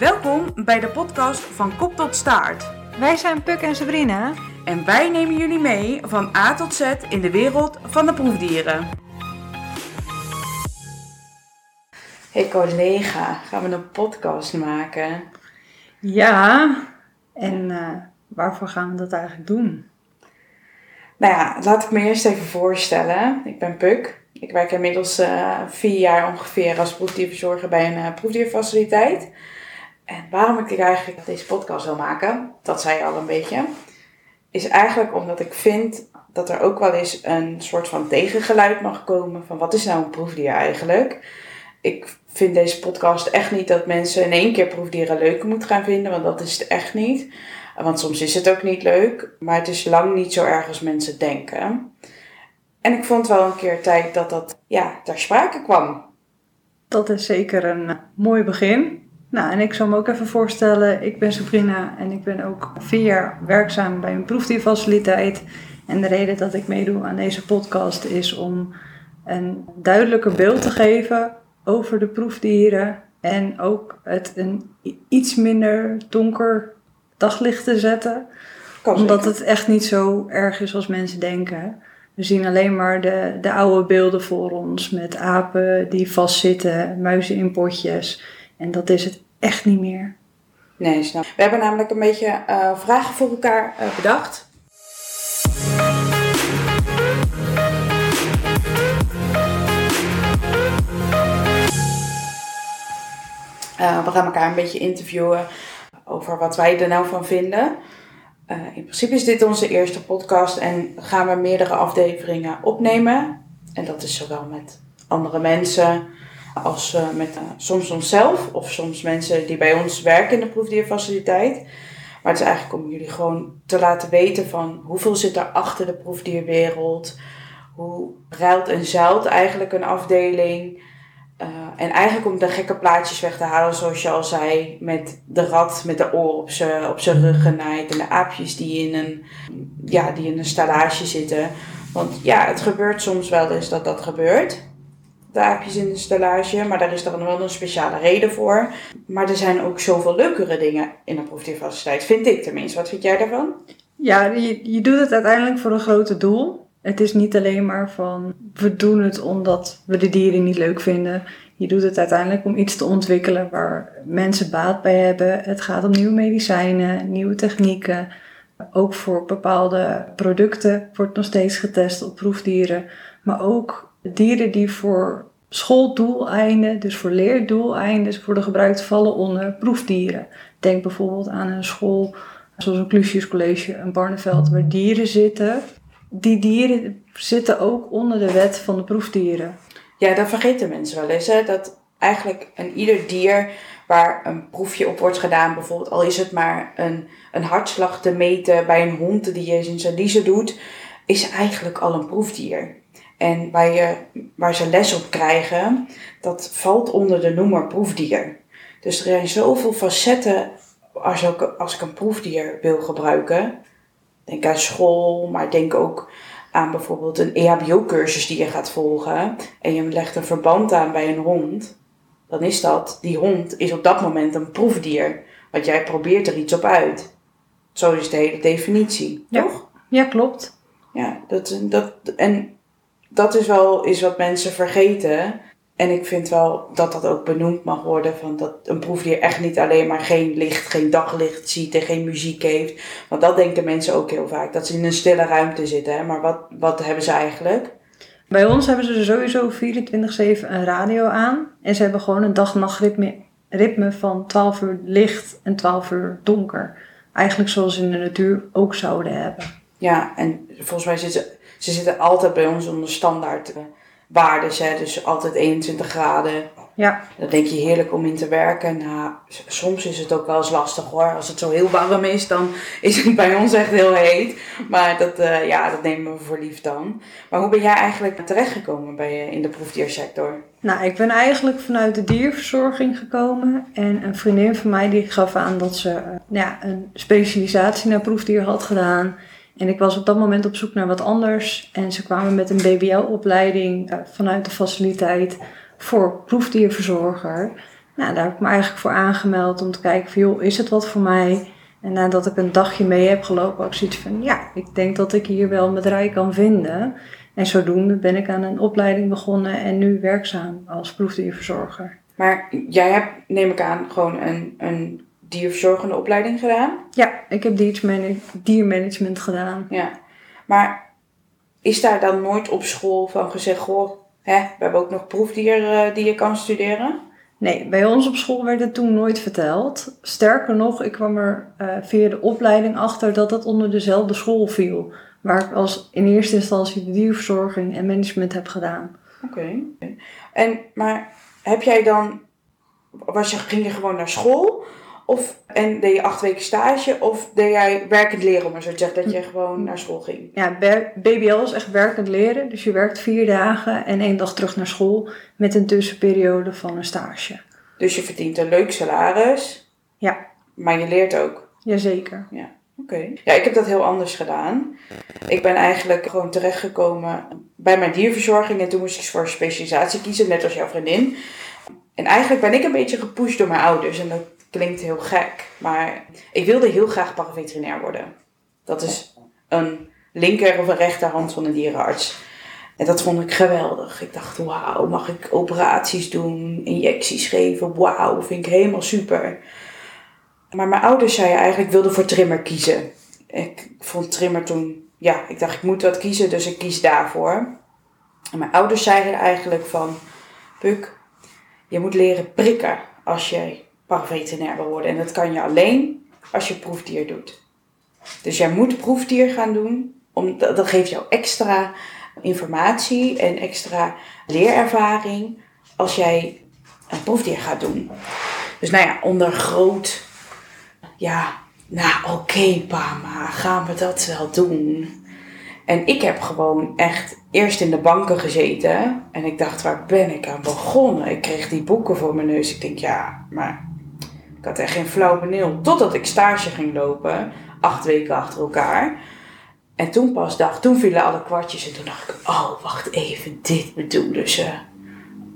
Welkom bij de podcast van Kop tot Staart. Wij zijn Puk en Sabrina. En wij nemen jullie mee van A tot Z in de wereld van de proefdieren. Hey collega, gaan we een podcast maken? Ja, en uh, waarvoor gaan we dat eigenlijk doen? Nou ja, laat ik me eerst even voorstellen. Ik ben Puk. Ik werk inmiddels uh, vier jaar ongeveer als proefdierverzorger bij een uh, proefdierfaciliteit. En waarom ik eigenlijk deze podcast wil maken, dat zei je al een beetje, is eigenlijk omdat ik vind dat er ook wel eens een soort van tegengeluid mag komen van wat is nou een proefdier eigenlijk? Ik vind deze podcast echt niet dat mensen in één keer proefdieren leuk moeten gaan vinden, want dat is het echt niet. Want soms is het ook niet leuk, maar het is lang niet zo erg als mensen denken. En ik vond wel een keer tijd dat dat ja, ter sprake kwam. Dat is zeker een mooi begin. Nou, en ik zal me ook even voorstellen, ik ben Sabrina en ik ben ook vier jaar werkzaam bij een proefdierfaciliteit. En de reden dat ik meedoe aan deze podcast is om een duidelijker beeld te geven over de proefdieren. En ook het een iets minder donker daglicht te zetten. omdat het echt niet zo erg is als mensen denken. We zien alleen maar de, de oude beelden voor ons met apen die vastzitten, muizen in potjes. En dat is het echt niet meer. Nee, snap. We hebben namelijk een beetje uh, vragen voor elkaar uh, bedacht. Uh, we gaan elkaar een beetje interviewen over wat wij er nou van vinden. in principe is dit onze eerste podcast en gaan we meerdere afleveringen opnemen. En dat is zowel met andere mensen als uh, met uh, soms onszelf of soms mensen die bij ons werken in de proefdierfaciliteit. Maar het is eigenlijk om jullie gewoon te laten weten van hoeveel zit er achter de proefdierwereld. Hoe ruilt en zuilt eigenlijk een afdeling. Uh, en eigenlijk om de gekke plaatjes weg te halen, zoals je al zei, met de rat met de oor op zijn op rug genaaid en de aapjes die in, een, ja, die in een stallage zitten. Want ja, het gebeurt soms wel eens dat dat gebeurt de in de stellage, maar daar is dan wel een speciale reden voor. Maar er zijn ook zoveel leukere dingen in een proefdierfaciliteit, vind ik tenminste. Wat vind jij daarvan? Ja, je, je doet het uiteindelijk voor een grote doel. Het is niet alleen maar van we doen het omdat we de dieren niet leuk vinden. Je doet het uiteindelijk om iets te ontwikkelen waar mensen baat bij hebben. Het gaat om nieuwe medicijnen, nieuwe technieken. Ook voor bepaalde producten wordt nog steeds getest op proefdieren. Maar ook dieren die voor schooldoeleinden, dus voor leerdoeleinden, worden gebruikt, vallen onder proefdieren. Denk bijvoorbeeld aan een school zoals een Clusius College, een Barneveld, waar dieren zitten. Die dieren zitten ook onder de wet van de proefdieren. Ja, dat vergeten mensen wel eens. Hè? Dat eigenlijk een ieder dier waar een proefje op wordt gedaan, bijvoorbeeld al is het maar een, een hartslag te meten bij een hond die je in zijn doet, is eigenlijk al een proefdier. En waar, je, waar ze les op krijgen, dat valt onder de noemer proefdier. Dus er zijn zoveel facetten als, ook, als ik een proefdier wil gebruiken. Denk aan school, maar denk ook aan bijvoorbeeld een EHBO-cursus die je gaat volgen. En je legt een verband aan bij een hond. Dan is dat, die hond is op dat moment een proefdier. Want jij probeert er iets op uit. Zo is de hele definitie, ja. toch? Ja, klopt. Ja, dat, dat, en dat is wel is wat mensen vergeten. En ik vind wel dat dat ook benoemd mag worden. Van dat een proefdier echt niet alleen maar geen licht, geen daglicht ziet en geen muziek heeft. Want dat denken mensen ook heel vaak. Dat ze in een stille ruimte zitten. Hè? Maar wat, wat hebben ze eigenlijk? Bij ons hebben ze sowieso 24-7 een radio aan. En ze hebben gewoon een dag-nachtritme ritme van 12 uur licht en 12 uur donker. Eigenlijk zoals ze in de natuur ook zouden hebben. Ja, en volgens mij zitten ze zitten altijd bij ons onder standaard eh, waarden. Dus altijd 21 graden. Ja. Dan denk je heerlijk om in te werken. Nou, soms is het ook wel eens lastig hoor. Als het zo heel warm is, dan is het bij ons echt heel heet. Maar dat, uh, ja, dat nemen we voor lief dan. Maar hoe ben jij eigenlijk terechtgekomen bij, uh, in de proefdiersector? Nou, ik ben eigenlijk vanuit de dierverzorging gekomen. En een vriendin van mij die gaf aan dat ze uh, ja, een specialisatie naar proefdier had gedaan. En ik was op dat moment op zoek naar wat anders. En ze kwamen met een BBL-opleiding uh, vanuit de faciliteit voor proefdierverzorger. Nou, daar heb ik me eigenlijk voor aangemeld om te kijken van, joh, is het wat voor mij? En nadat ik een dagje mee heb gelopen, ook zoiets van, ja, ik denk dat ik hier wel mijn draai kan vinden. En zodoende ben ik aan een opleiding begonnen en nu werkzaam als proefdierverzorger. Maar jij hebt, neem ik aan, gewoon een, een dierverzorgende opleiding gedaan? Ja, ik heb diermana- diermanagement gedaan. Ja. Maar is daar dan nooit op school van gezegd, goh, hè, we hebben ook nog proefdier eh, die je kan studeren? Nee, bij ons op school werd het toen nooit verteld. Sterker nog, ik kwam er eh, via de opleiding achter dat het onder dezelfde school viel. Waar ik als in eerste instantie de dierverzorging en management heb gedaan. Oké. En, maar heb jij dan, was je, ging je gewoon naar school? Of, en deed je acht weken stage? Of deed jij werkend leren, om maar zo te zeggen, dat je gewoon naar school ging? Ja, BBL is echt werkend leren. Dus je werkt vier dagen en één dag terug naar school met een tussenperiode van een stage. Dus je verdient een leuk salaris, Ja, maar je leert ook. jazeker. Oké. Ja, ik heb dat heel anders gedaan. Ik ben eigenlijk gewoon terechtgekomen bij mijn dierverzorging en toen moest ik voor specialisatie kiezen, net als jouw vriendin. En eigenlijk ben ik een beetje gepusht door mijn ouders en dat klinkt heel gek, maar ik wilde heel graag paraveterinair worden. Dat is een linker of een rechterhand van een dierenarts. En dat vond ik geweldig. Ik dacht, wauw, mag ik operaties doen, injecties geven? Wauw, vind ik helemaal super. Maar mijn ouders zeiden eigenlijk, ik wilde voor trimmer kiezen. Ik vond trimmer toen, ja, ik dacht ik moet wat kiezen, dus ik kies daarvoor. En mijn ouders zeiden eigenlijk van, Puk, je moet leren prikken als je paraveterinair worden. En dat kan je alleen als je proefdier doet. Dus jij moet proefdier gaan doen, om, dat geeft jou extra informatie en extra leerervaring als jij een proefdier gaat doen. Dus nou ja, onder groot ja, nou oké maar gaan we dat wel doen? En ik heb gewoon echt eerst in de banken gezeten. En ik dacht, waar ben ik aan begonnen? Ik kreeg die boeken voor mijn neus. Ik denk, ja, maar ik had echt geen flauw benul. Totdat ik stage ging lopen, acht weken achter elkaar. En toen pas dacht, toen vielen alle kwartjes. En toen dacht ik, oh, wacht even, dit bedoelen ze.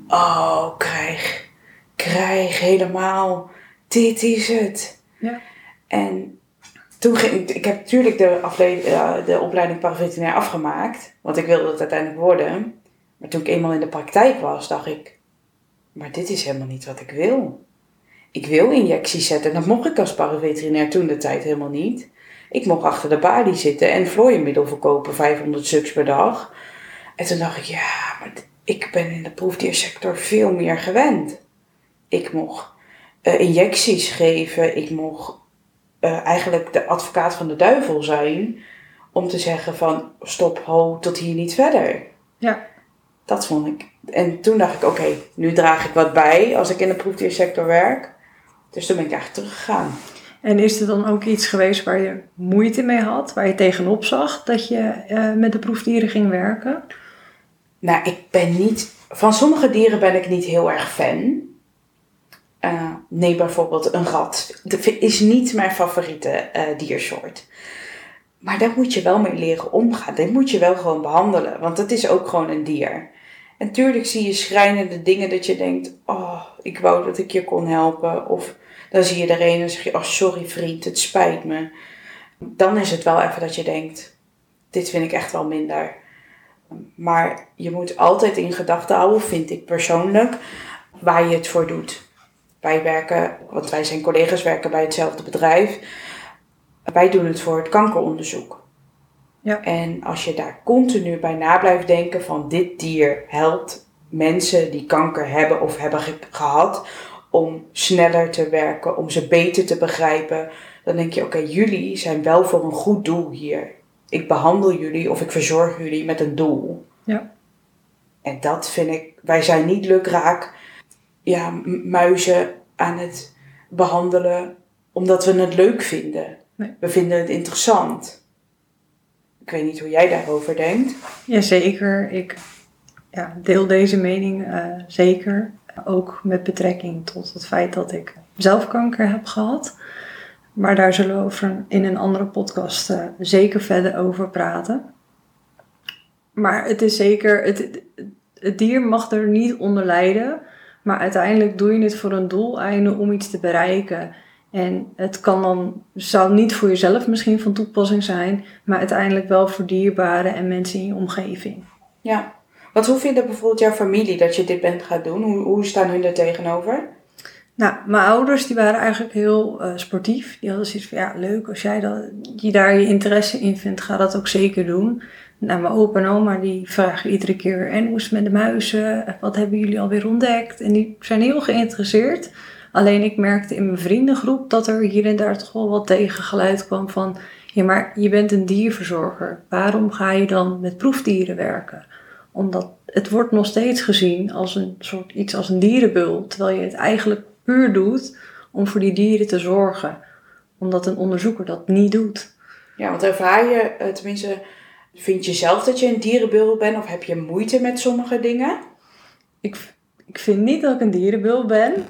Oh, krijg, krijg helemaal, dit is het. Ja. En toen ging ik, ik heb natuurlijk de, eh, de opleiding paraveterinair afgemaakt, want ik wilde het uiteindelijk worden. Maar toen ik eenmaal in de praktijk was, dacht ik, maar dit is helemaal niet wat ik wil. Ik wil injecties zetten en dat mocht ik als paraveterinair toen de tijd helemaal niet. Ik mocht achter de balie zitten en vlooienmiddel verkopen, 500 stuks per dag. En toen dacht ik, ja, maar ik ben in de proefdiersector veel meer gewend. Ik mocht eh, injecties geven, ik mocht eh, eigenlijk de advocaat van de duivel zijn om te zeggen van stop, ho, tot hier niet verder. Ja. Dat vond ik. En toen dacht ik, oké, nu draag ik wat bij als ik in de proefdiersector werk. Dus toen ben ik eigenlijk teruggegaan. En is er dan ook iets geweest waar je moeite mee had, waar je tegenop zag dat je eh, met de proefdieren ging werken? Nou, ik ben niet. Van sommige dieren ben ik niet heel erg fan. Eh, neem bijvoorbeeld een rat. Dat is niet mijn favoriete eh, diersoort. Maar daar moet je wel mee leren omgaan. Dit moet je wel gewoon behandelen. Want het is ook gewoon een dier. En tuurlijk zie je schrijnende dingen dat je denkt: Oh, ik wou dat ik je kon helpen. Of dan zie je er een en zeg je: Oh, sorry vriend, het spijt me. Dan is het wel even dat je denkt: Dit vind ik echt wel minder. Maar je moet altijd in gedachten houden, vind ik persoonlijk, waar je het voor doet. Wij werken, want wij zijn collega's, werken bij hetzelfde bedrijf. Wij doen het voor het kankeronderzoek. Ja. En als je daar continu bij na blijft denken van dit dier helpt mensen die kanker hebben of hebben ge- gehad om sneller te werken, om ze beter te begrijpen, dan denk je oké, jullie zijn wel voor een goed doel hier. Ik behandel jullie of ik verzorg jullie met een doel. Ja. En dat vind ik, wij zijn niet lukraak ja, muizen aan het behandelen omdat we het leuk vinden. Nee. We vinden het interessant. Ik weet niet hoe jij daarover denkt. Jazeker, ik ja, deel deze mening eh, zeker. Ook met betrekking tot het feit dat ik zelf kanker heb gehad. Maar daar zullen we over in een andere podcast eh, zeker verder over praten. Maar het is zeker, het, dier mag er niet onder lijden Maar uiteindelijk doe je het voor een doeleinde om iets te bereiken. En het kan dan, zou niet voor jezelf misschien van toepassing zijn, maar uiteindelijk wel voor dierbaren en mensen in je omgeving. Ja. Want hoe vindt bijvoorbeeld jouw familie dat je dit bent gaan doen? Hoe, hoe staan hun er tegenover? Nou, mijn ouders die waren eigenlijk heel uh, sportief. Die hadden zoiets van, ja, leuk als jij dat, je daar je interesse in vindt, ga dat ook zeker doen. Nou, mijn opa en oma die vragen iedere keer, en hoe is het met de muizen? Wat hebben jullie alweer ontdekt? En die zijn heel geïnteresseerd. Alleen ik merkte in mijn vriendengroep dat er hier en daar toch wel wat tegengeluid kwam van... Ja, maar je bent een dierverzorger. Waarom ga je dan met proefdieren werken? Omdat het wordt nog steeds gezien als een soort iets als een dierenbul. Terwijl je het eigenlijk puur doet om voor die dieren te zorgen. Omdat een onderzoeker dat niet doet. Ja, want ervaar je, eh, tenminste, vind je zelf dat je een dierenbul bent? Of heb je moeite met sommige dingen? Ik ik vind niet dat ik een dierenbul ben.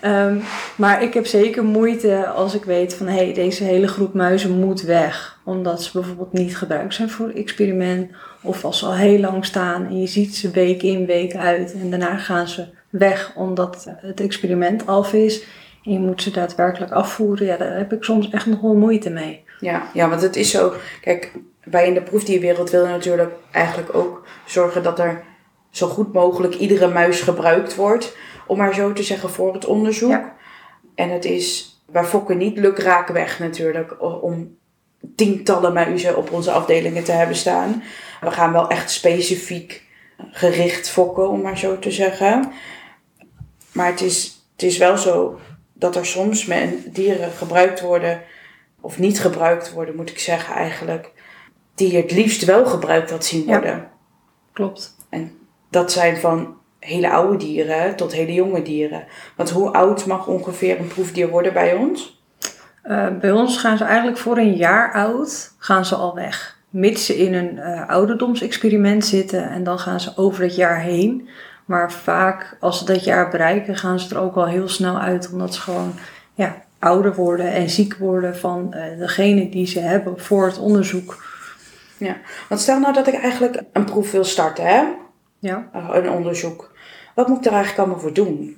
Ehm, maar ik heb zeker moeite als ik weet van hé, hey, deze hele groep muizen moet weg. Omdat ze bijvoorbeeld niet gebruikt zijn voor het experiment. Of als ze al heel lang staan en je ziet ze week in, week uit. En daarna gaan ze weg omdat het experiment af is. En je moet ze daadwerkelijk afvoeren. Ja, daar heb ik soms echt nog wel moeite mee. Ja, ja, want het is zo. Kijk, wij in de proefdierwereld willen natuurlijk eigenlijk ook zorgen dat er zo goed mogelijk iedere muis gebruikt wordt, om maar zo te zeggen, voor het onderzoek. En het is, wij fokken niet lukraak weg natuurlijk, om tientallen muizen op onze afdelingen te hebben staan. We gaan wel echt specifiek gericht fokken, om maar zo te zeggen. Maar het is, het is wel zo dat er soms met dieren gebruikt worden, of niet gebruikt worden, moet ik zeggen eigenlijk, die het liefst wel gebruikt had zien worden. Ja, klopt. En dat zijn van hele oude dieren tot hele jonge dieren. Want hoe oud mag ongeveer een proefdier worden bij ons? Uh, bij ons gaan ze eigenlijk voor een jaar oud gaan ze al weg. Mits ze in een uh, ouderdomsexperiment zitten en dan gaan ze over het jaar heen. Maar vaak als ze dat jaar bereiken gaan ze er ook al heel snel uit. Omdat ze gewoon ja, ouder worden en ziek worden van uh, degene die ze hebben voor het onderzoek. Ja, want stel nou dat ik eigenlijk een proef wil starten hè? Ja. Eh, een onderzoek. Wat moet ik er eigenlijk allemaal voor doen?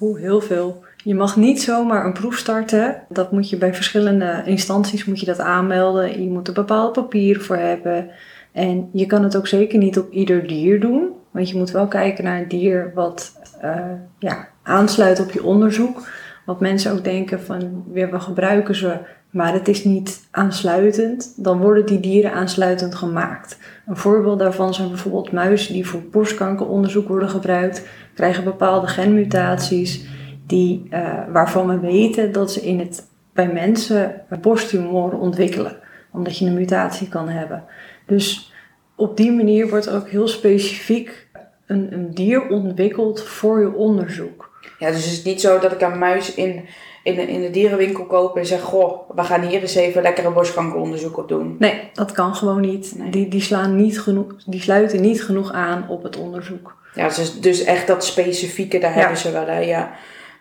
Oeh, heel veel. Je mag niet zomaar een proef starten. Dat moet je bij verschillende instanties moet je dat aanmelden. Je moet er bepaalde papieren voor hebben. En je kan het ook zeker niet op ieder dier doen. Want je moet wel kijken naar een dier wat uh, ja, aansluit op je onderzoek. Wat mensen ook denken van, we gebruiken ze maar het is niet aansluitend, dan worden die dieren aansluitend gemaakt. Een voorbeeld daarvan zijn bijvoorbeeld muizen die voor borstkankeronderzoek worden gebruikt, krijgen bepaalde genmutaties die, uh, waarvan we weten dat ze in het, bij mensen borsttumoren ontwikkelen, omdat je een mutatie kan hebben. Dus op die manier wordt ook heel specifiek een, een dier ontwikkeld voor je onderzoek. Ja, dus het is niet zo dat ik een muis in in de, in de dierenwinkel kopen en zeggen: Goh, we gaan hier eens even lekker een borstkankeronderzoek op doen. Nee, dat kan gewoon niet. Die, die, slaan niet genoeg, die sluiten niet genoeg aan op het onderzoek. Ja, dus, dus echt dat specifieke, daar hebben ze wel. Hè? Ja.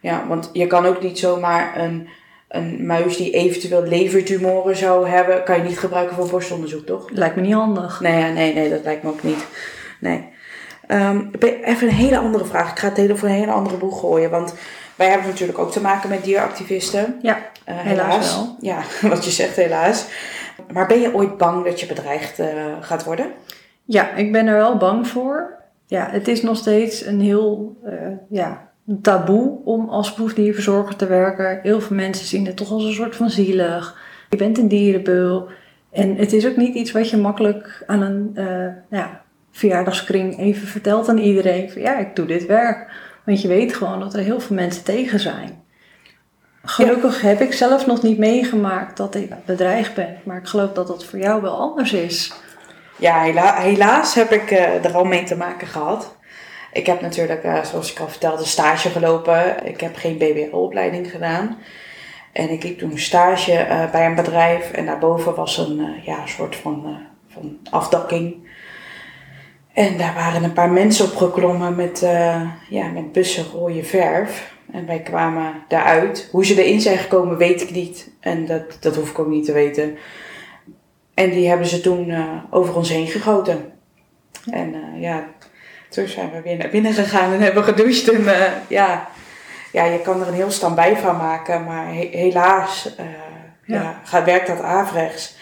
ja, want je kan ook niet zomaar een, een muis die eventueel levertumoren zou hebben, kan je niet gebruiken voor borstonderzoek, toch? Lijkt me niet handig. Nee, nee, nee, dat lijkt me ook niet. Nee. Um, even een hele andere vraag. Ik ga het hele voor een hele andere boeg gooien. Want wij hebben natuurlijk ook te maken met dieractivisten. Ja, uh, helaas. wel. Ja, wat je zegt helaas. Maar ben je ooit bang dat je bedreigd uh, gaat worden? Ja, ik ben er wel bang voor. Ja, het is nog steeds een heel uh, ja, taboe om als proefdierverzorger te werken. Heel veel mensen zien het toch als een soort van zielig. Je bent een dierenbeul. En het is ook niet iets wat je makkelijk aan een ja, verjaardagskring even vertelt aan iedereen. Van, ja, ik doe dit werk. Want je weet gewoon dat er heel veel mensen tegen zijn. Gelukkig heb ik zelf nog niet meegemaakt dat ik bedreigd ben. Maar ik geloof dat dat voor jou wel anders is. Ja, helaas heb ik uh, er al mee te maken gehad. Ik heb natuurlijk, uh, zoals ik al vertelde, stage gelopen. Ik heb geen BBL-opleiding gedaan. En ik liep toen stage uh, bij een bedrijf. En daarboven was een ja, soort van, van afdakking. En daar waren een paar mensen opgeklommen met, uh, ja, met bussen rode verf. En wij kwamen daaruit. Hoe ze erin zijn gekomen, weet ik niet. En dat, dat hoef ik ook niet te weten. En die hebben ze toen uh, over ons heen gegoten. En uh, ja, toen zijn we weer naar binnen gegaan en hebben gedoucht. En eh, ja, ja, je kan er een heel standbij van maken, maar he- helaas eh, Ja. werkt dat averechts.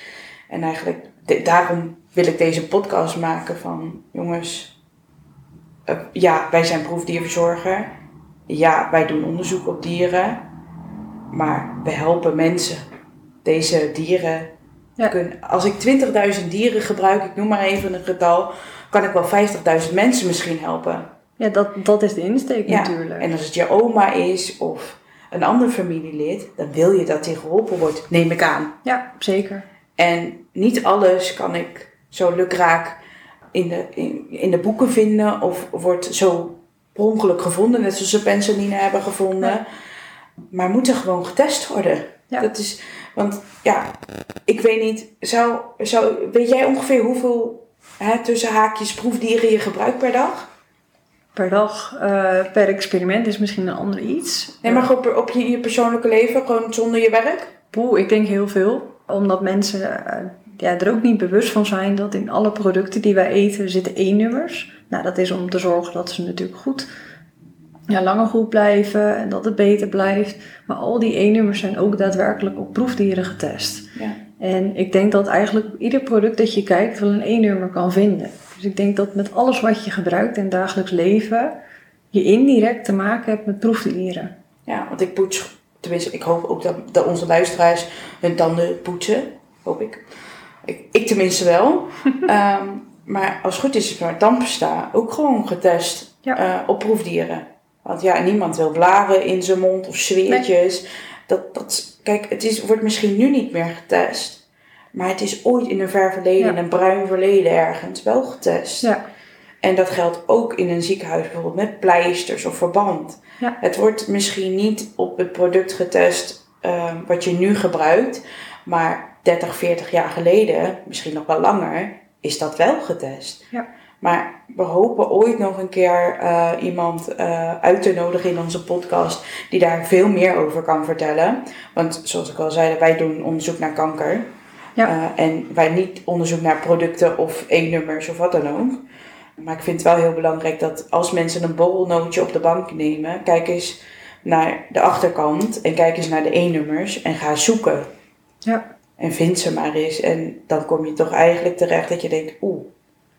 En eigenlijk, de- daarom wil ik deze podcast maken van, jongens, eh, ja, wij zijn proefdierverzorger. Ja, wij doen onderzoek op dieren, maar we helpen mensen. Deze dieren Ja. kunnen, als ik 20.000 dieren gebruik, ik noem maar even een getal, kan ik wel 50.000 mensen misschien helpen. Ja, dat, dat is de insteek Ja, natuurlijk. En als het je oma is of een ander familielid, dan wil je dat die geholpen wordt, neem ik aan. Ja, zeker. En niet alles kan ik zo lukraak in de, in, in de boeken vinden of wordt zo per ongeluk gevonden, net zoals ze penicilline hebben gevonden. Ja. Maar moet er gewoon getest worden. Ja. Dat is, want ja, ik weet niet, zou, zou, weet jij ongeveer hoeveel hè, tussen haakjes proefdieren je gebruikt per dag? Per dag, eh, per experiment is misschien een ander iets. Nee, maar gewoon op je, in je persoonlijke leven, gewoon zonder je werk? Poeh, ik denk heel veel. Omdat mensen eh, ja, er ook niet bewust van zijn dat in alle producten die wij eten zitten E-nummers. Nou, dat is om te zorgen dat ze natuurlijk goed, ja, langer goed blijven en dat het beter blijft. Maar al die E-nummers zijn ook daadwerkelijk op proefdieren getest. Ja. En ik denk dat eigenlijk ieder product dat je kijkt wel een E-nummer kan vinden. Dus ik denk dat met alles wat je gebruikt in het dagelijks leven, je indirect te maken hebt met proefdieren. Ja, want ik poets, tenminste, ik hoop ook dat, dat onze luisteraars hun tanden poetsen. Hoop ik. Ik, ik tenminste wel. Ehm, maar als het goed is, is mijn tandpasta ook gewoon getest Ja. eh, op proefdieren. Want ja, niemand wil blaren in zijn mond of zweertjes. Dat, dat, kijk, het is, wordt misschien nu niet meer getest. Maar het is ooit in een ver verleden, Ja. in een bruin verleden ergens, wel getest. Ja, En dat geldt ook in een ziekenhuis, bijvoorbeeld met pleisters of verband. Ja. Het wordt misschien niet op het product getest ehm, wat je nu gebruikt, maar 30, 40 jaar geleden, misschien nog wel langer, is dat wel getest. Ja. Maar we hopen ooit nog een keer eh, iemand eh, uit te nodigen in onze podcast die daar veel meer over kan vertellen. Want zoals ik al zei, wij doen onderzoek naar kanker. Ja. Eh, en wij niet onderzoek naar producten of E-nummers of wat dan ook. Maar ik vind het wel heel belangrijk dat als mensen een borrelnootje op de bank nemen, kijk eens naar de achterkant en kijk eens naar de E-nummers en ga zoeken. ja. En vind ze maar eens. En dan kom je toch eigenlijk terecht dat je denkt, oeh,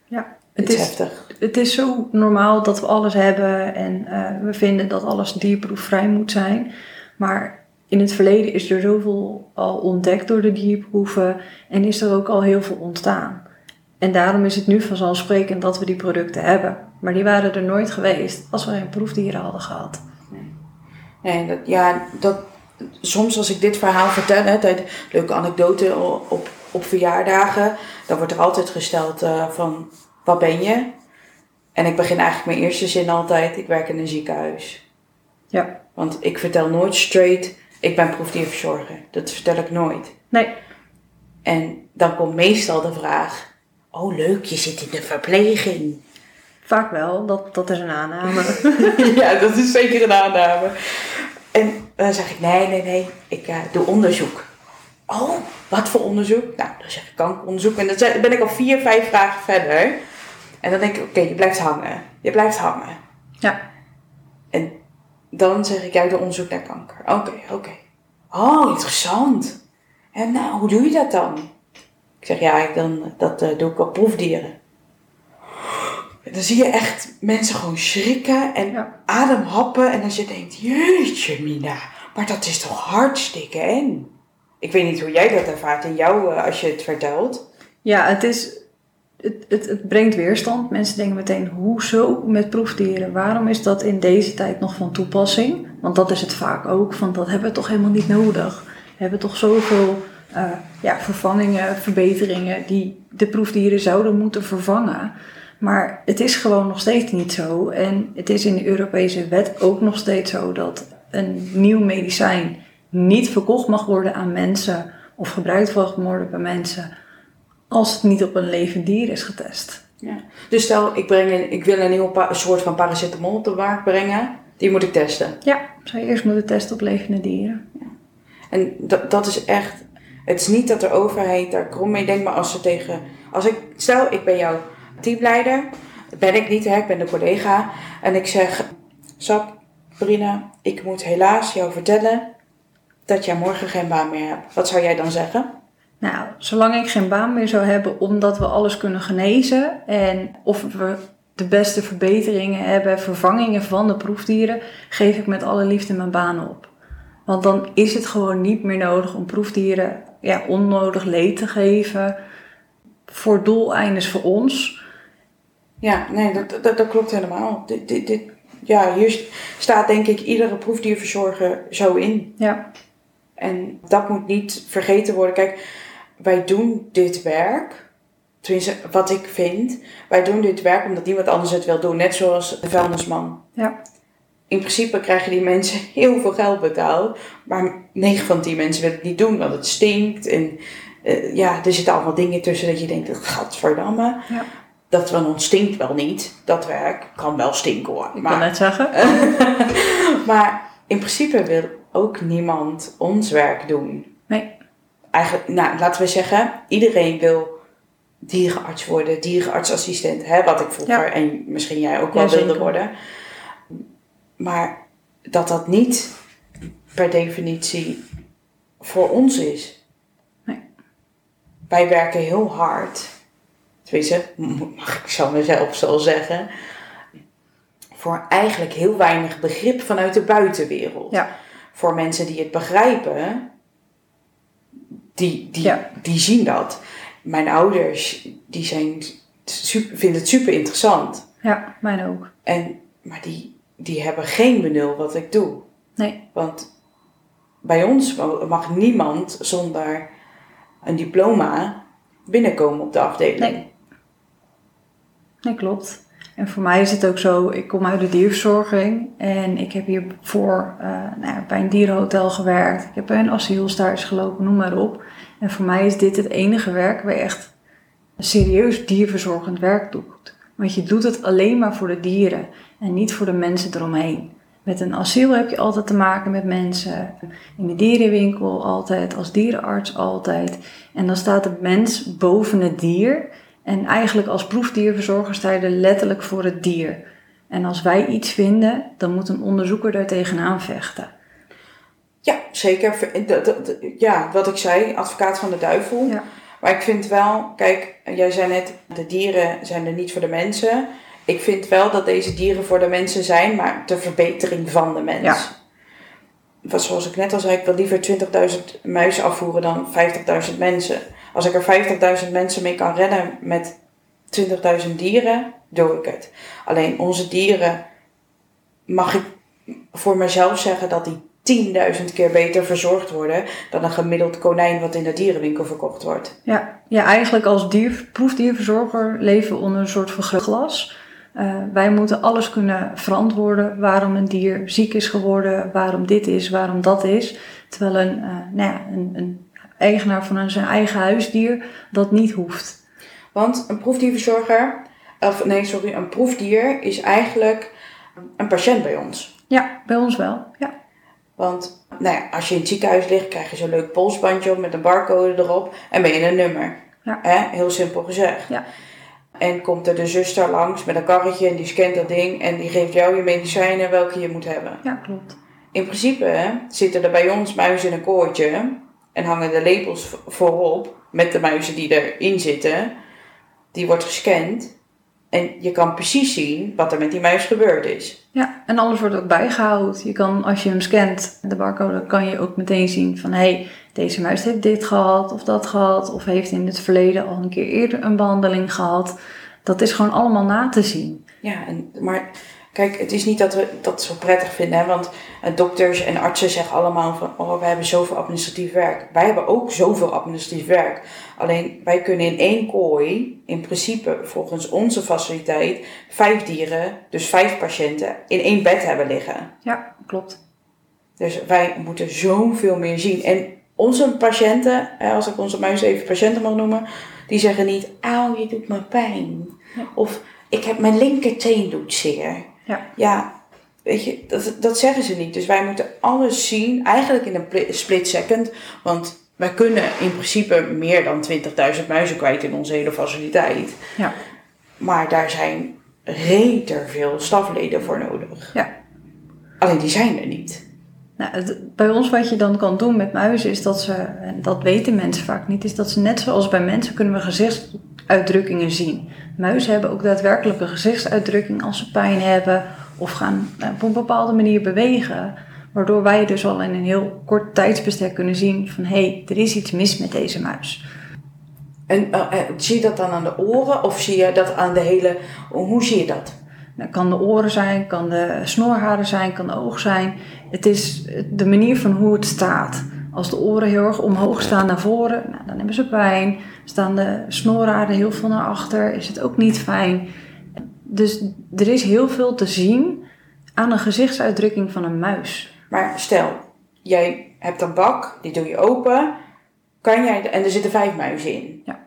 ja. Het is is, heftig. het is zo normaal dat we alles hebben en eh, we vinden dat alles dierproefvrij moet zijn. Maar in het verleden is er zoveel al ontdekt door de dierproeven en is er ook al heel veel ontstaan. En daarom is het nu vanzelfsprekend dat we die producten hebben. Maar die waren er nooit geweest als we geen proefdieren hadden gehad. Nee, dat, ja, dat, soms als ik dit verhaal vertel, hè, tijd, leuke anekdote op, op verjaardagen, dan wordt er altijd gesteld eh, van, wat ben je? En ik begin eigenlijk mijn eerste zin altijd, ik werk in een ziekenhuis. Ja, Want ik vertel nooit straight, ik ben proefdierverzorger. Dat vertel ik nooit. nee, En dan komt meestal de vraag, oh leuk, je zit in de verpleging. vaak wel. Dat, dat is een aanname. ja, dat is zeker een aanname. En dan zeg ik, nee, nee, nee, ik eh, doe onderzoek. Oh, wat voor onderzoek? Nou, dan zeg ik kankeronderzoek. En dan ben ik al vier, vijf vragen verder. En dan denk ik, oké, je blijft hangen. Je blijft hangen. ja, En dan zeg ik, ja, ik doe onderzoek naar kanker. Oké, oké. Oh, interessant. En nou, hoe doe je dat dan? Ik zeg, ja, ik dan, dat eh, doe ik op proefdieren. En dan zie je echt mensen gewoon schrikken en Ja. ademhappen. En als je denkt, jeetje Mina, maar dat is toch hartstikke eng. Ik weet niet hoe jij dat ervaart in jou eh, als je het vertelt. Ja, het is. Het, het, het brengt weerstand. Mensen denken meteen, hoezo met proefdieren? Waarom is dat in deze tijd nog van toepassing? Want dat is het vaak ook, van dat hebben we toch helemaal niet nodig. We hebben toch zoveel eh, ja, vervangingen, verbeteringen die de proefdieren zouden moeten vervangen. Maar het is gewoon nog steeds niet zo. En het is in de Europese wet ook nog steeds zo dat een nieuw medicijn niet verkocht mag worden aan mensen of gebruikt mag worden bij mensen als het niet op een levend dier is getest. Ja. Dus stel, ik, breng een, ik wil een nieuwe soort van paracetamol op de markt brengen. Die moet ik testen. Ja, zou je eerst moeten testen op levende dieren. En dat, dat is echt. Het is niet dat de overheid daar krom mee denkt, maar als ze tegen. Als ik, stel, ik ben jouw teamleider. ben ik niet, hè? ik ben de collega. En ik zeg, Sap, Brina, ik moet helaas jou vertellen dat jij morgen geen baan meer hebt. Wat zou jij dan zeggen? Nou, zolang ik geen baan meer zou hebben omdat we alles kunnen genezen en of we de beste verbeteringen hebben, vervangingen van de proefdieren, geef ik met alle liefde mijn baan op. Want dan is het gewoon niet meer nodig om proefdieren ja, onnodig leed te geven voor doeleinden voor ons. Ja, nee, dat, dat, dat klopt helemaal. Dit, dit, dit, ja, hier staat denk ik iedere proefdierverzorger zo in. Ja. En dat moet niet vergeten worden. Kijk, wij doen dit werk. Tenminste, wat ik vind. Wij doen dit werk omdat niemand anders het wil doen. Net zoals de vuilnisman. Ja. In principe krijgen die mensen heel veel geld betaald. Maar 9 van 10 mensen willen het niet doen, want het stinkt. En uh, ja, er zitten allemaal dingen tussen dat je denkt, gadverdamme. Ja. Dat van ons stinkt wel niet. Dat werk kan wel stinken hoor. Ik kan net zeggen. maar in principe wil ook niemand ons werk doen. Nee. Eigenlijk, nou, laten we zeggen, iedereen wil dierenarts worden, dierenartsassistent, hè, wat ik vroeger Ja. en misschien jij ook wel Ja, wilde worden. Maar dat dat niet per definitie voor ons is. Nee. Wij werken heel hard. Tenminste, mag ik zo mezelf zo zeggen. Voor eigenlijk heel weinig begrip vanuit de buitenwereld. Ja. Voor mensen die het begrijpen, die, die, Ja. die zien dat. Mijn ouders, die zijn super, vinden het super interessant. Ja, mijn ook. En, maar die, die hebben geen benul wat ik doe. Nee. Want bij ons mag niemand zonder een diploma binnenkomen op de afdeling. Nee. Nee, klopt. En voor mij is het ook zo, ik kom uit de dierverzorging en ik heb hiervoor uh, nou ja, bij een dierenhotel gewerkt. Ik heb bij een asielstage gelopen, noem maar op. En voor mij is dit het enige werk waar je echt serieus dierverzorgend werk doet. Want je doet het alleen maar voor de dieren en niet voor de mensen eromheen. Met een asiel heb je altijd te maken met mensen. In de dierenwinkel altijd, als dierenarts altijd. En dan staat de mens boven het dier. En eigenlijk als proefdierverzorger sta je er letterlijk voor het dier. En als wij iets vinden, dan moet een onderzoeker daar tegenaan vechten. Ja, zeker. Ja, wat ik zei, advocaat van de duivel. Ja. Maar ik vind wel, kijk, jij zei net, de dieren zijn er niet voor de mensen. Ik vind wel dat deze dieren voor de mensen zijn, maar ter verbetering van de mens. Ja. Zoals ik net al zei, ik wil liever 20.000 muizen afvoeren dan 50.000 mensen. Als ik er 50.000 mensen mee kan redden met 20.000 dieren, doe ik het. Alleen onze dieren mag ik voor mezelf zeggen dat die 10.000 keer beter verzorgd worden dan een gemiddeld konijn wat in de dierenwinkel verkocht wordt. Ja, ja eigenlijk als dier, proefdierverzorger leven we onder een soort vergrootglas. Uh, wij moeten alles kunnen verantwoorden waarom een dier ziek is geworden, waarom dit is, waarom dat is. Terwijl een, uh, nou ja, een, een eigenaar van een, zijn eigen huisdier dat niet hoeft. Want een proefdierverzorger, of nee, sorry, een proefdier is eigenlijk een patiënt bij ons. Ja, bij ons wel. Ja. Want nou ja, als je in het ziekenhuis ligt, krijg je zo'n leuk polsbandje op met een barcode erop en ben je een nummer. Ja. Hè? Heel simpel gezegd. Ja. En komt er de zuster langs met een karretje en die scant dat ding en die geeft jou je medicijnen welke je moet hebben. Ja, klopt. In principe zitten er bij ons muizen in een koortje en hangen de labels vo- voorop met de muizen die erin zitten. Die wordt gescand en je kan precies zien wat er met die muis gebeurd is. Ja, en alles wordt ook bijgehouden. Je kan, als je hem scant, de barcode, kan je ook meteen zien van... hé, hey, deze muis heeft dit gehad of dat gehad... of heeft in het verleden al een keer eerder een behandeling gehad. Dat is gewoon allemaal na te zien. Ja, en, maar kijk, het is niet dat we dat zo prettig vinden. Hè? Want eh, dokters en artsen zeggen allemaal van... oh, we hebben zoveel administratief werk. Wij hebben ook zoveel administratief werk. Alleen, wij kunnen in één kooi... in principe volgens onze faciliteit... vijf dieren, dus vijf patiënten... in één bed hebben liggen. Ja, klopt. Dus wij moeten zoveel meer zien. En onze patiënten, als ik onze muis even patiënten mag noemen... die zeggen niet, auw, je doet me pijn. Ja. Of, ik heb mijn linkerteen doet zeer. Ja. Ja, weet je, dat, dat zeggen ze niet. Dus wij moeten alles zien, eigenlijk in een pli- split second. Want wij kunnen in principe meer dan 20.000 muizen kwijt in onze hele faciliteit. Ja. Maar daar zijn reter veel stafleden voor nodig. Ja. Alleen die zijn er niet. Nou, bij ons wat je dan kan doen met muizen is dat ze, en dat weten mensen vaak niet, is dat ze net zoals bij mensen kunnen we gezichtsuitdrukkingen zien. Muizen hebben ook daadwerkelijk een gezichtsuitdrukking als ze pijn hebben of gaan eh, op een bepaalde manier bewegen. Waardoor wij dus al in een heel kort tijdsbestek kunnen zien van hé, hey, er is iets mis met deze muis. En eh, eh, zie je dat dan aan de oren of zie je dat aan de hele... Hoe zie je dat? Dat kan de oren zijn, kan de snorharen zijn, kan de oog zijn. Het is de manier van hoe het staat. Als de oren heel erg omhoog staan naar voren, nou, dan hebben ze pijn. Staan de snorharen heel veel naar achter, is het ook niet fijn. Dus er is heel veel te zien aan een gezichtsuitdrukking van een muis. Maar stel, jij hebt een bak, die doe je open. Kan jij, en er zitten vijf muizen in. Ja.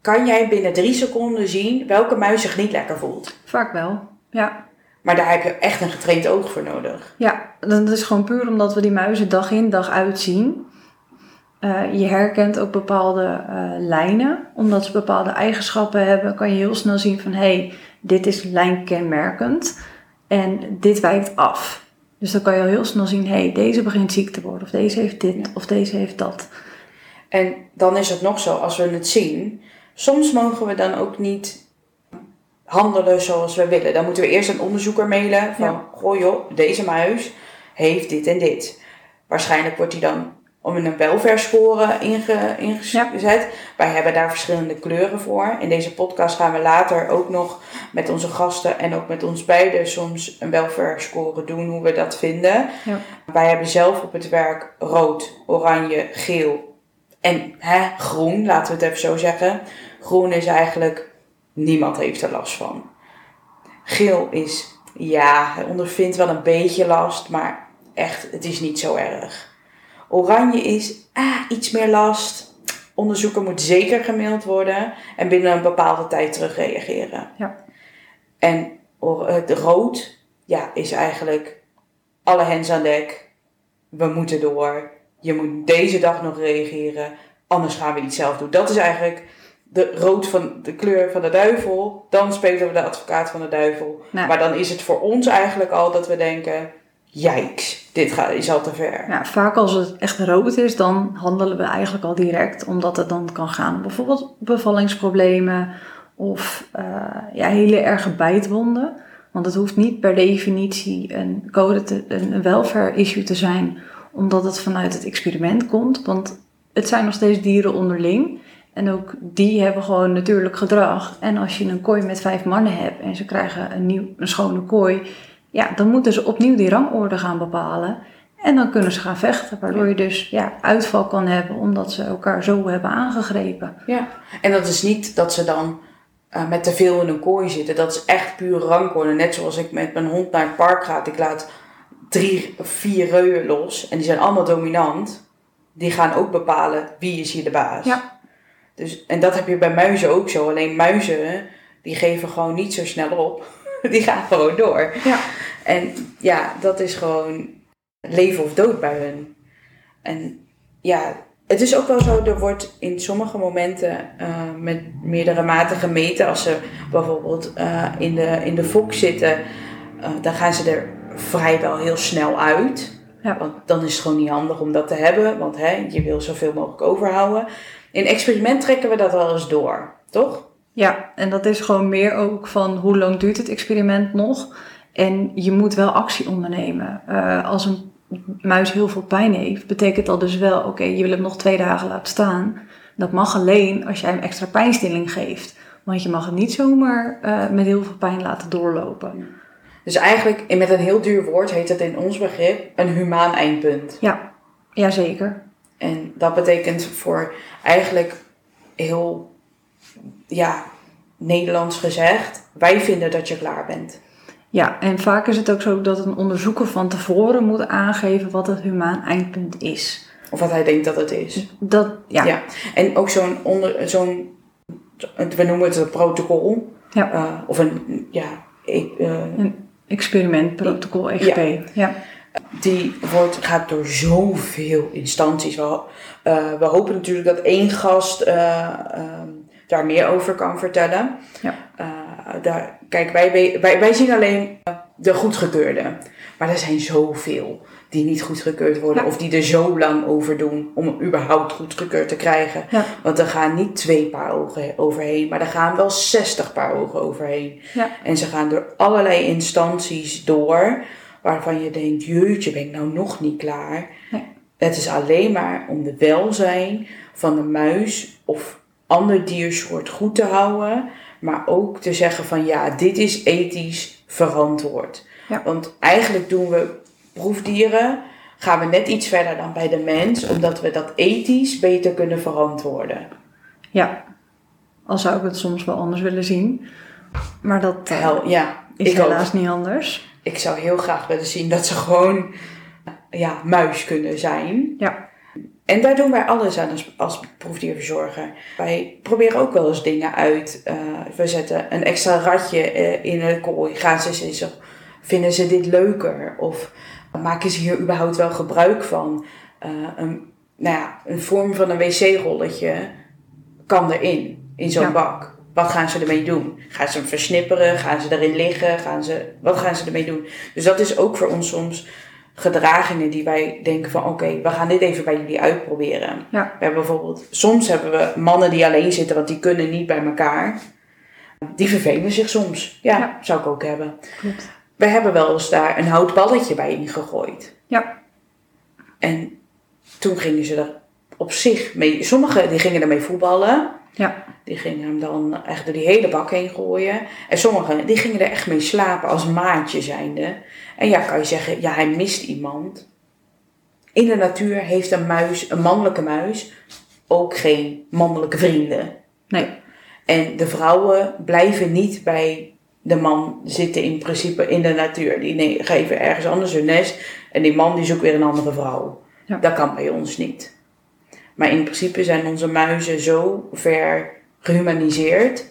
Kan jij binnen drie seconden zien welke muis zich niet lekker voelt? Vaak wel, ja. Maar daar heb je echt een getraind oog voor nodig. Ja, dat is gewoon puur omdat we die muizen dag in dag uit zien. Eh, je herkent ook bepaalde eh, lijnen. Omdat ze bepaalde eigenschappen hebben, kan je heel snel zien van hé, hey, dit is lijnkenmerkend en dit wijkt af. Dus dan kan je al heel snel zien, hé, hey, deze begint ziek te worden, of deze heeft dit, of deze heeft dat. En dan is het nog zo, als we het zien, soms mogen we dan ook niet handelen zoals we willen. Dan moeten we eerst een onderzoeker mailen van, Ja. goh joh, deze muis heeft dit en dit. Waarschijnlijk wordt die dan om een welfare score inge, ingezet. Wij hebben daar verschillende kleuren voor. In deze podcast gaan we later ook nog met onze gasten en ook met ons beiden soms een welfare score doen, hoe we dat vinden. Ja. Wij hebben zelf op het werk rood, oranje, geel en hè, groen, laten we het even zo zeggen. Groen is eigenlijk, niemand heeft er last van. Geel is, ja, hij ondervindt wel een beetje last, maar echt, het is niet zo erg. Oranje is, ah, iets meer last. Onderzoeker moet zeker gemaild worden en binnen een bepaalde tijd terugreageren. Ja. En rood, ja, is eigenlijk alle hens aan dek. We moeten door. Je moet deze dag nog reageren, anders gaan we iets zelf doen. Dat is eigenlijk de rood van de kleur van de duivel. Dan spelen we de advocaat van de duivel. Nou, Maar dan is het voor ons eigenlijk al dat we denken: jijks, dit gaat, is al te ver. Ja, vaak als het echt rood is, dan handelen we eigenlijk al direct, omdat het dan kan gaan om bijvoorbeeld bevallingsproblemen of eh, ja, hele erge bijtwonden. Want het hoeft niet per definitie een code, te, een welfare issue te zijn, omdat het vanuit het experiment komt. Want het zijn nog steeds dieren onderling. En ook die hebben gewoon natuurlijk gedrag. En als je een kooi met vijf mannen hebt en ze krijgen een, nieuw, een schone kooi, ja, dan moeten ze opnieuw die rangorde gaan bepalen. En dan kunnen ze gaan vechten, waardoor je dus ja, uitval kan hebben omdat ze elkaar zo hebben aangegrepen. Ja, en dat is niet dat ze dan eh, met te veel in een kooi zitten. Dat is echt puur rangorde. Net zoals ik met mijn hond naar het park ga. Ik laat drie of vier reuwen los. En die zijn allemaal dominant. Die gaan ook bepalen wie is hier de baas. Ja. Dus, en dat heb je bij muizen ook zo. Alleen muizen, die geven gewoon niet zo snel op. Die gaan gewoon door. Ja. En ja, dat is gewoon leven of dood bij hun. En ja, het is ook wel zo, er wordt in sommige momenten eh, met meerdere maten gemeten. Als ze bijvoorbeeld eh, in, de, in de fok zitten, eh, dan gaan ze er vrijwel heel snel uit. Ja. Want dan is het gewoon niet handig om dat te hebben, want hè, je wil zoveel mogelijk overhouden. In experiment trekken we dat wel eens door, toch? Ja, en dat is gewoon meer ook van hoe lang duurt het experiment nog. En je moet wel actie ondernemen. Eh, als een muis heel veel pijn heeft, betekent dat dus wel, oké, je wil hem nog twee dagen laten staan. Dat mag alleen als jij hem extra pijnstilling geeft. Want je mag het niet zomaar eh, met heel veel pijn laten doorlopen. Dus eigenlijk, en met een heel duur woord, heet het in ons begrip een humaan eindpunt. Ja, jazeker. En dat betekent voor eigenlijk heel, ja, Nederlands gezegd, wij vinden dat je klaar bent. Ja, en vaak is het ook zo dat een onderzoeker van tevoren moet aangeven wat het humaan eindpunt is. Of wat hij denkt dat het is. Dat, ja, Ja. En ook zo'n, onder, zo'n we noemen het een protocol. Ja. Eh, of een, ja, ik, eh, experimentprotocol XP. Ja. Die wordt, gaat door zoveel instanties. We, eh, we hopen natuurlijk dat één gast eh, ehm, daar meer over kan vertellen. Ja. Eh, daar, kijk, wij, wij, wij zien alleen de goedgekeurde. Maar er zijn zoveel die niet goedgekeurd worden. Ja. Of die er zo lang over doen om hem überhaupt goedgekeurd te krijgen. Ja. Want er gaan niet twee paar ogen overheen, maar er gaan wel 60 paar ogen overheen. Ja. En ze gaan door allerlei instanties door waarvan je denkt, jeetje, ben ik nou nog niet klaar? Nee. Het is alleen maar om de welzijn van de muis of ander diersoort goed te houden. Maar ook te zeggen van ja, dit is ethisch verantwoord. Ja. Want eigenlijk doen we proefdieren, gaan we net iets verder dan bij de mens, omdat we dat ethisch beter kunnen verantwoorden. Ja, al zou ik het soms wel anders willen zien. Maar dat eh, Hel, ja, is ik ook. helaas niet anders. Ik zou heel graag willen zien dat ze gewoon ja, muis kunnen zijn. Ja. En daar doen wij alles aan als, als proefdierverzorger. Wij proberen ook wel eens dingen uit. Eh, we zetten een extra ratje eh, in een kooi. Gaan ze eens, vinden ze dit leuker? Of maken ze hier überhaupt wel gebruik van? Eh, een, nou ja, een vorm van een wc-rolletje kan erin, in zo'n Ja. bak. Wat gaan ze ermee doen? Gaan ze hem versnipperen? Gaan ze erin liggen? Gaan ze, wat gaan ze ermee doen? Dus dat is ook voor ons soms gedragingen die wij denken van oké, we gaan dit even bij jullie uitproberen. Ja. We hebben bijvoorbeeld, soms hebben we mannen die alleen zitten, want die kunnen niet bij elkaar. Die vervelen zich soms. Ja, Ja. zou ik ook hebben. Klopt. We hebben wel eens daar een houtballetje bij ingegooid. Ja. En toen gingen ze er op zich mee. Sommigen die gingen ermee voetballen. Ja. Die gingen hem dan echt door die hele bak heen gooien. En sommigen die gingen er echt mee slapen als maatje zijnde. En ja, kan je zeggen, ja, hij mist iemand. In de natuur heeft een muis, een mannelijke muis, ook geen mannelijke vrienden. Nee. En de vrouwen blijven niet bij de man zitten in principe in de natuur. Die geven ergens anders hun nest. En die man die zoekt weer een andere vrouw. Ja. Dat kan bij ons niet. Maar in principe zijn onze muizen zo ver gehumaniseerd.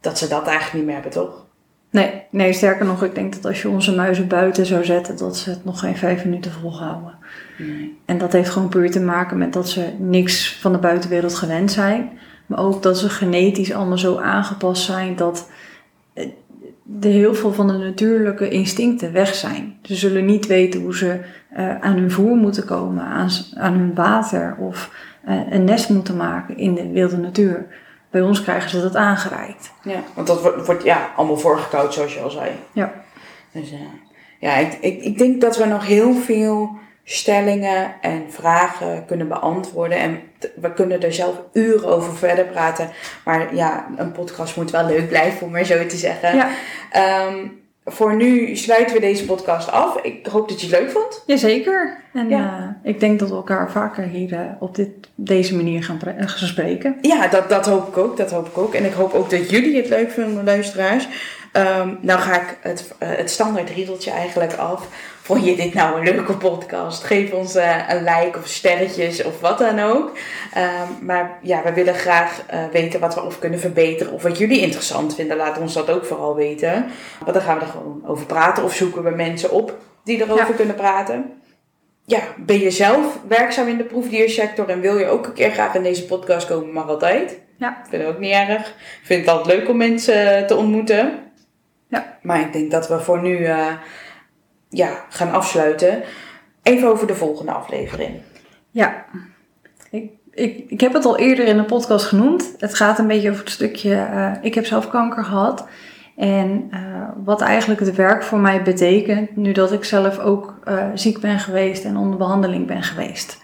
Dat ze dat eigenlijk niet meer hebben, toch? Nee, nee, sterker nog, ik denk dat als je onze muizen buiten zou zetten, dat ze het nog geen vijf minuten volhouden. Nee. En dat heeft gewoon puur te maken met dat ze niks van de buitenwereld gewend zijn. Maar ook dat ze genetisch allemaal zo aangepast zijn dat eh, de heel veel van de natuurlijke instincten weg zijn. Ze zullen niet weten hoe ze eh, aan hun voer moeten komen, aan, aan hun water of eh, een nest moeten maken in de wilde natuur. Bij ons krijgen ze dat aangereikt. Ja, want dat wordt, wordt ja, allemaal voorgekoud, zoals je al zei. Ja. Dus, eh, ja, ik, ik, ik denk dat we nog heel veel stellingen en vragen kunnen beantwoorden. En we kunnen er zelf uren over verder praten. Maar ja, een podcast moet wel leuk blijven, om maar zo te zeggen. Ja, Ehm, voor nu sluiten we deze podcast af. Ik hoop dat je het leuk vond. jazeker. En Ja. eh, ik denk dat we elkaar vaker hier eh, op dit, deze manier gaan, pre- eh, gaan spreken. Ja, dat, dat hoop ik ook. Dat hoop ik ook. En ik hoop ook dat jullie het leuk vinden, luisteraars. Ehm, nou ga ik het, het standaard riedeltje eigenlijk af. Vond je dit nou een leuke podcast? Geef ons eh, een like of sterretjes of wat dan ook. Ehm, maar ja, we willen graag eh, weten wat we of kunnen verbeteren. Of wat jullie interessant vinden. Laat ons dat ook vooral weten. Want dan gaan we er gewoon over praten. Of zoeken we mensen op die erover Ja. kunnen praten. Ja, ben je zelf werkzaam in de proefdiersector en wil je ook een keer graag in deze podcast komen, mag altijd. Ja. Ik vind het ook niet erg. Ik vind het altijd leuk om mensen te ontmoeten. Ja. Maar ik denk dat we voor nu eh, ja, gaan afsluiten. Even over de volgende aflevering. Ja, ik, ik, ik heb het al eerder in de podcast genoemd. Het gaat een beetje over het stukje, eh, ik heb zelf kanker gehad. En eh, wat eigenlijk het werk voor mij betekent, nu dat ik zelf ook eh, ziek ben geweest en onder behandeling ben geweest.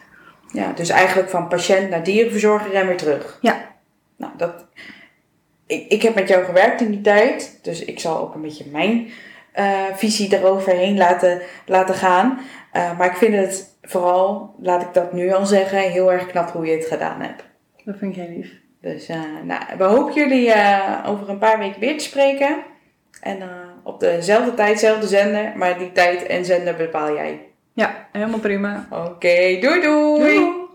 Ja, dus eigenlijk van patiënt naar dierenverzorger en weer terug. Ja. Nou, dat... Ik, ik heb met jou gewerkt in die tijd. Dus ik zal ook een beetje mijn visie eroverheen laten, laten gaan. Eh, maar ik vind het vooral, laat ik dat nu al zeggen, heel erg knap hoe je het gedaan hebt. Dat vind ik heel lief. Dus eh, nou, we hopen jullie eh, over een paar weken weer te spreken. En eh, op dezelfde tijd, dezelfde zender. Maar die tijd en zender bepaal jij. Ja, helemaal prima. Oké, doei doei! Doei.